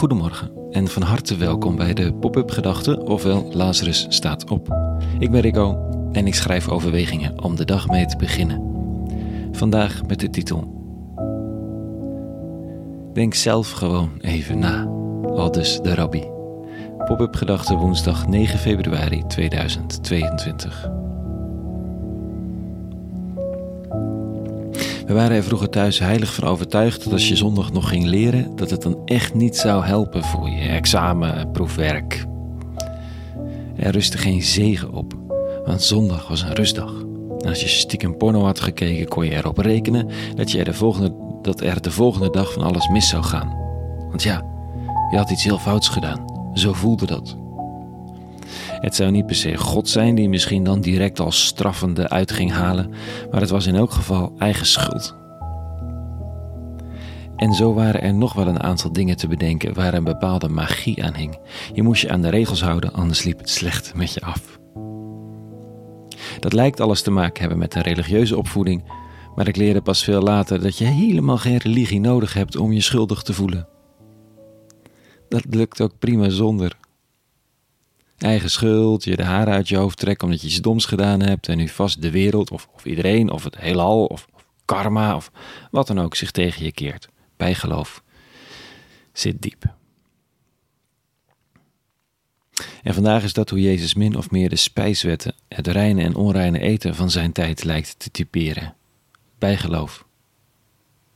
Goedemorgen en van harte welkom bij de Pop-up Gedachten, ofwel Lazarus staat op. Ik ben Rico en ik schrijf overwegingen om de dag mee te beginnen. Vandaag met de titel Denk zelf gewoon even na, aldus de rabbi. Pop-up Gedachten woensdag 9 februari 2022. We waren er vroeger thuis heilig van overtuigd dat als je zondag nog ging leren, dat het dan echt niet zou helpen voor je examen, proefwerk. Er rustte geen zegen op, want zondag was een rustdag. Als je stiekem porno had gekeken, kon je erop rekenen dat, je de volgende, dat er de volgende dag van alles mis zou gaan. Want ja, je had iets heel fouts gedaan. Zo voelde dat. Het zou niet per se God zijn die misschien dan direct als straffende uit ging halen, maar het was in elk geval eigen schuld. En zo waren er nog wel een aantal dingen te bedenken waar een bepaalde magie aan hing. Je moest je aan de regels houden, anders liep het slecht met je af. Dat lijkt alles te maken hebben met een religieuze opvoeding, maar ik leerde pas veel later dat je helemaal geen religie nodig hebt om je schuldig te voelen. Dat lukt ook prima zonder. Eigen schuld, je de haren uit je hoofd trekken omdat je iets doms gedaan hebt en nu vast de wereld of, of iedereen of het heelal of, of karma of wat dan ook zich tegen je keert. Bijgeloof zit diep. En vandaag is dat hoe Jezus min of meer de spijswetten, het reine en onreine eten van zijn tijd lijkt te typeren. Bijgeloof.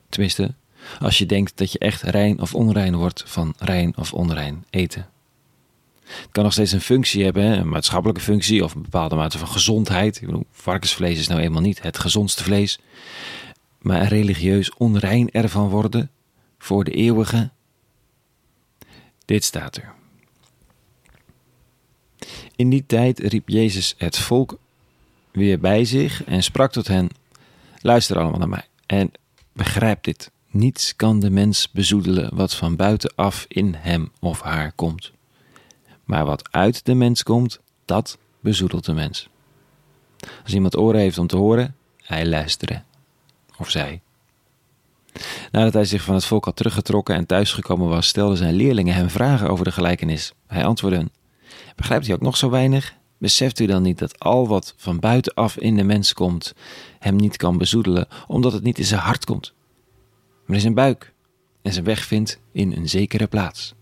Tenminste, als je denkt dat je echt rein of onrein wordt van rein of onrein eten. Het kan nog steeds een functie hebben, een maatschappelijke functie of een bepaalde mate van gezondheid. Ik bedoel, varkensvlees is nou eenmaal niet het gezondste vlees. Maar religieus onrein ervan worden voor de eeuwige. Dit staat er. In die tijd riep Jezus het volk weer bij zich en sprak tot hen: Luister allemaal naar mij en begrijp dit. Niets kan de mens bezoedelen wat van buitenaf in hem of haar komt. Maar wat uit de mens komt, dat bezoedelt de mens. Als iemand oren heeft om te horen, hij luisteren. Of zij. Nadat hij zich van het volk had teruggetrokken en thuisgekomen was, stelden zijn leerlingen hem vragen over de gelijkenis. Hij antwoordde Begrijpt u ook nog zo weinig? Beseft u dan niet dat al wat van buitenaf in de mens komt, hem niet kan bezoedelen, omdat het niet in zijn hart komt, maar in zijn buik en zijn weg vindt in een zekere plaats?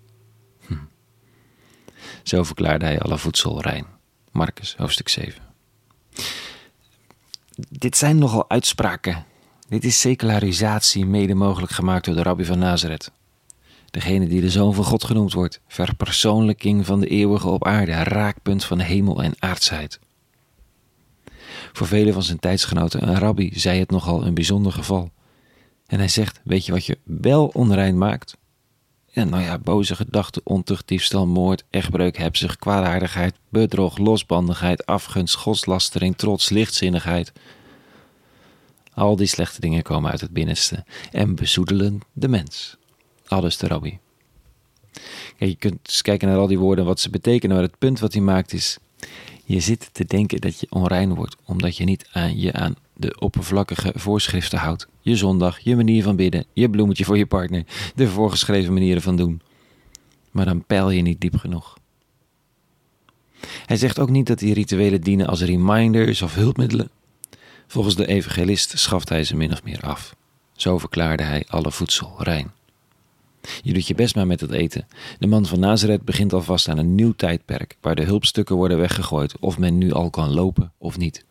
Zo verklaarde hij alle voedsel rein. Marcus, hoofdstuk 7. Dit zijn nogal uitspraken. Dit is secularisatie mede mogelijk gemaakt door de rabbi van Nazareth. Degene die de Zoon van God genoemd wordt, verpersoonlijking van de eeuwige op aarde, raakpunt van hemel en aardsheid. Voor vele van zijn tijdsgenoten, een rabbi, zei het nogal een bijzonder geval. En hij zegt: Weet je wat je wel onrein maakt? En nou ja, boze gedachten, ontucht, diefstal, moord, echtbreuk, hebzucht, kwaadaardigheid, bedrog, losbandigheid, afgunst, godslastering, trots, lichtzinnigheid. Al die slechte dingen komen uit het binnenste en bezoedelen de mens. Alles de rabbi. Kijk, je kunt eens kijken naar al die woorden wat ze betekenen, maar het punt wat hij maakt is: je zit te denken dat je onrein wordt omdat je niet aan je aan de oppervlakkige voorschriften houdt. Je zondag, je manier van bidden, je bloemetje voor je partner, de voorgeschreven manieren van doen. Maar dan peil je niet diep genoeg. Hij zegt ook niet dat die rituelen dienen als reminders of hulpmiddelen. Volgens de evangelist schaft hij ze min of meer af. Zo verklaarde hij alle voedsel rein. Je doet je best maar met het eten. De man van Nazareth begint alvast aan een nieuw tijdperk, waar de hulpstukken worden weggegooid, of men nu al kan lopen of niet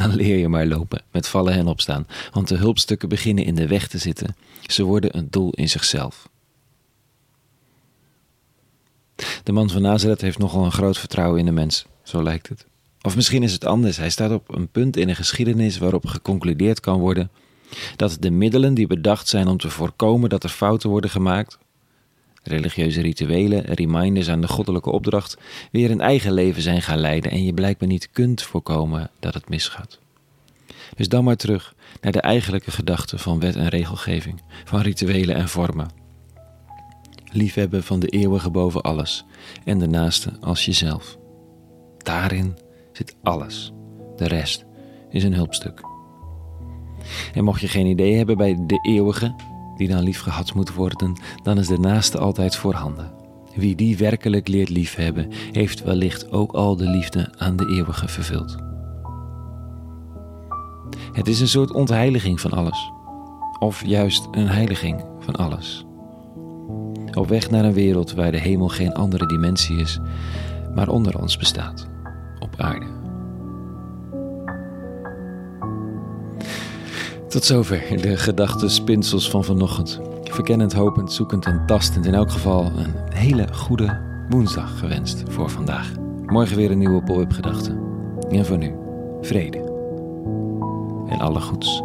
dan leer je maar lopen, met vallen en opstaan, want de hulpstukken beginnen in de weg te zitten. Ze worden een doel in zichzelf. De man van Nazareth heeft nogal een groot vertrouwen in de mens, zo lijkt het. Of misschien is het anders. Hij staat op een punt in een geschiedenis waarop geconcludeerd kan worden dat de middelen die bedacht zijn om te voorkomen dat er fouten worden gemaakt, religieuze rituelen, reminders aan de goddelijke opdracht, weer een eigen leven zijn gaan leiden en je blijkbaar niet kunt voorkomen dat het misgaat. Dus dan maar terug naar de eigenlijke gedachte van wet en regelgeving, van rituelen en vormen. Liefhebben van de eeuwige boven alles en de naaste als jezelf. Daarin zit alles. De rest is een hulpstuk. En mocht je geen idee hebben bij de eeuwige, die dan lief gehad moet worden, dan is de naaste altijd voorhanden. Wie die werkelijk leert liefhebben, heeft wellicht ook al de liefde aan de eeuwige vervuld. Het is een soort ontheiliging van alles, of juist een heiliging van alles. Op weg naar een wereld waar de hemel geen andere dimensie is, maar onder ons bestaat, op aarde. Tot zover de gedachtenspinsels van vanochtend. Verkennend, hopend, zoekend en tastend. In elk geval een hele goede woensdag gewenst voor vandaag. Morgen weer een nieuwe pop-up gedachte. En voor nu, vrede. En alle goeds.